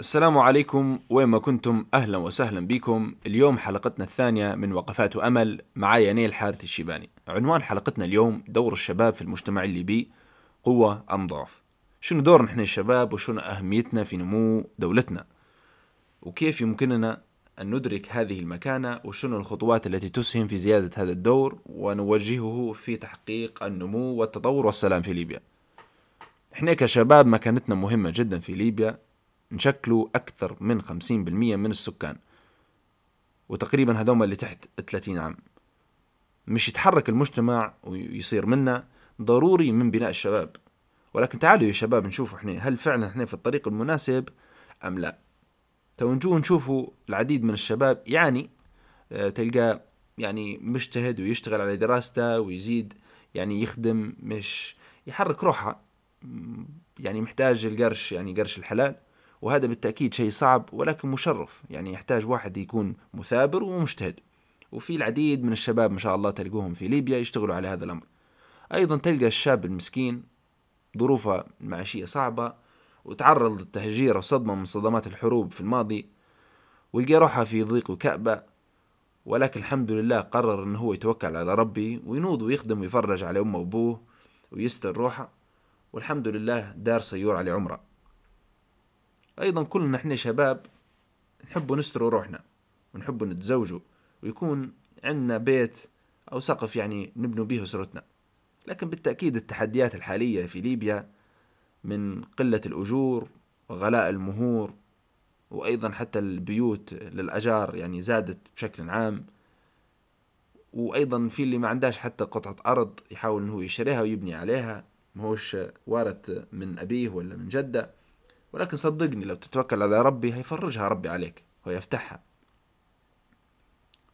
السلام عليكم وين ما كنتم أهلا وسهلا بكم. اليوم حلقتنا الثانية من وقفات أمل معايا نيل حارث الشيباني. عنوان حلقتنا اليوم دور الشباب في المجتمع الليبي قوة أم ضعف؟ شنو دور نحن الشباب وشنو أهميتنا في نمو دولتنا؟ وكيف يمكننا أن ندرك هذه المكانة وشنو الخطوات التي تسهم في زيادة هذا الدور؟ ونوجهه في تحقيق النمو والتطور والسلام في ليبيا. إحنا كشباب مكانتنا مهمة جدا في ليبيا. نشكلوا أكثر من 50% من السكان. وتقريبا هذوما اللي تحت 30 عام. مش يتحرك المجتمع ويصير منا ضروري من بناء الشباب. ولكن تعالوا يا شباب نشوفوا إحنا هل فعلا إحنا في الطريق المناسب أم لا؟ تو نجو نشوفوا العديد من الشباب يعني آه، تلقاه يعني مجتهد ويشتغل على دراسته ويزيد يعني يخدم مش يحرك روحه. يعني محتاج القرش يعني قرش الحلال. وهذا بالتأكيد شيء صعب ولكن مشرف. يعني يحتاج واحد يكون مثابر ومجتهد. وفي العديد من الشباب ما شاء الله تلقوهم في ليبيا يشتغلوا على هذا الأمر. أيضا تلقى الشاب المسكين ظروفه المعيشية صعبة وتعرض للتهجير وصدمة من صدمات الحروب في الماضي ويلقى روحه في ضيق وكأبة ولكن الحمد لله قرر إنه هو يتوكل على ربي وينوض ويخدم ويفرج على أمه وأبوه ويستر روحه والحمد لله دار سيور على عمره أيضا كلنا إحنا شباب نحب نستر روحنا ونحب نتزوجوا ويكون عندنا بيت أو سقف يعني نبنوا به أسرتنا. لكن بالتأكيد التحديات الحالية في ليبيا من قلة الأجور وغلاء المهور وأيضا حتى البيوت للأجار يعني زادت بشكل عام. وأيضا في اللي ما عندهاش حتى قطعة أرض يحاول إنه يشتريها ويبني عليها. مهوش وارث من أبيه ولا من جده. ولكن صدقني لو تتوكل على ربي هيفرجها ربي عليك ويفتحها.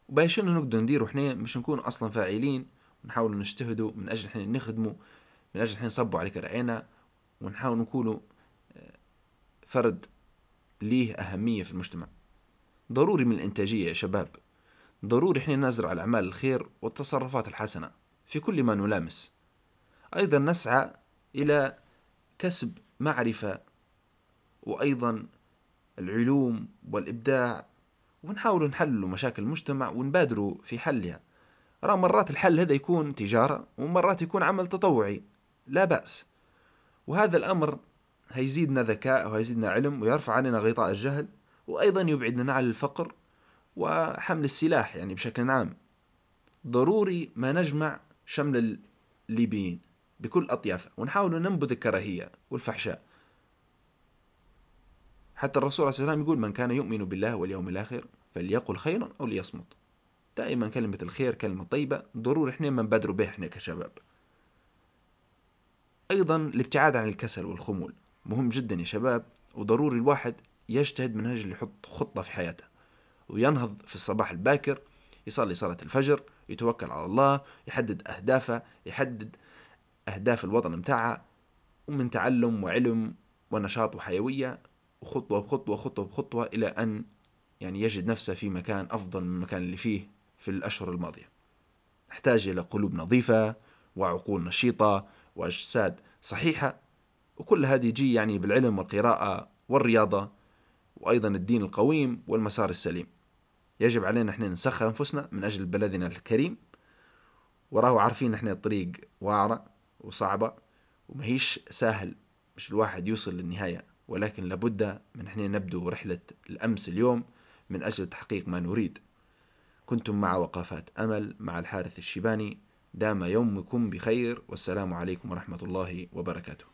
وباي شنو نقدر نديرو إحنا مش نكون أصلا فاعلين ونحاول نجتهدوا من أجل إحنا نخدموا من أجل إحنا نصبوا عليك رعينا ونحاول نكونوا آه، فرد ليه أهمية في المجتمع. ضروري من الإنتاجية يا شباب. ضروري إحنا نزرع الأعمال الخير والتصرفات الحسنة في كل ما نلامس. أيضا نسعى إلى كسب معرفة وأيضا العلوم والإبداع ونحاول نحلوا مشاكل المجتمع ونبادروا في حلها. راه مرات الحل هذا يكون تجارة ومرات يكون عمل تطوعي. لا بأس. وهذا الأمر هيزيدنا ذكاء وهيزيدنا علم ويرفع عننا غطاء الجهل وأيضا يبعدنا عن الفقر وحمل السلاح يعني بشكل عام. ضروري ما نجمع شمل الليبيين بكل أطيافه ونحاول ننبذ الكراهية والفحشاء. حتى الرسول عليه الصلاة والسلام يقول من كان يؤمن بالله واليوم الآخر فليقل خيرا أو ليصمت. دائما كلمة الخير كلمة طيبة ضروري إحنا ما نبادروا به إحنا كشباب. أيضا الابتعاد عن الكسل والخمول مهم جدا يا شباب وضروري الواحد يجتهد من أجل يحط خطة في حياته وينهض في الصباح الباكر يصلي صلاة الفجر يتوكل على الله يحدد أهدافه يحدد أهداف الوطن متاعه ومن تعلم وعلم ونشاط وحيوية وخطوة بخطوة خطوة بخطوة إلى أن يعني يجد نفسه في مكان أفضل من المكان اللي فيه في الأشهر الماضية. نحتاج إلى قلوب نظيفة وعقول نشيطة وأجساد صحيحة وكل هذه يجي يعني بالعلم والقراءة والرياضة وأيضا الدين القويم والمسار السليم. يجب علينا إحنا نسخر أنفسنا من أجل بلدنا الكريم. وراه عارفين إحنا الطريق واعرة وصعبة ومهيش سهل مش الواحد يوصل للنهاية. ولكن لابد من إحنا نبدو رحلة الأمس اليوم من أجل تحقيق ما نريد. كنتم مع وقفات أمل مع الحارث الشيباني. دام يومكم بخير والسلام عليكم ورحمة الله وبركاته.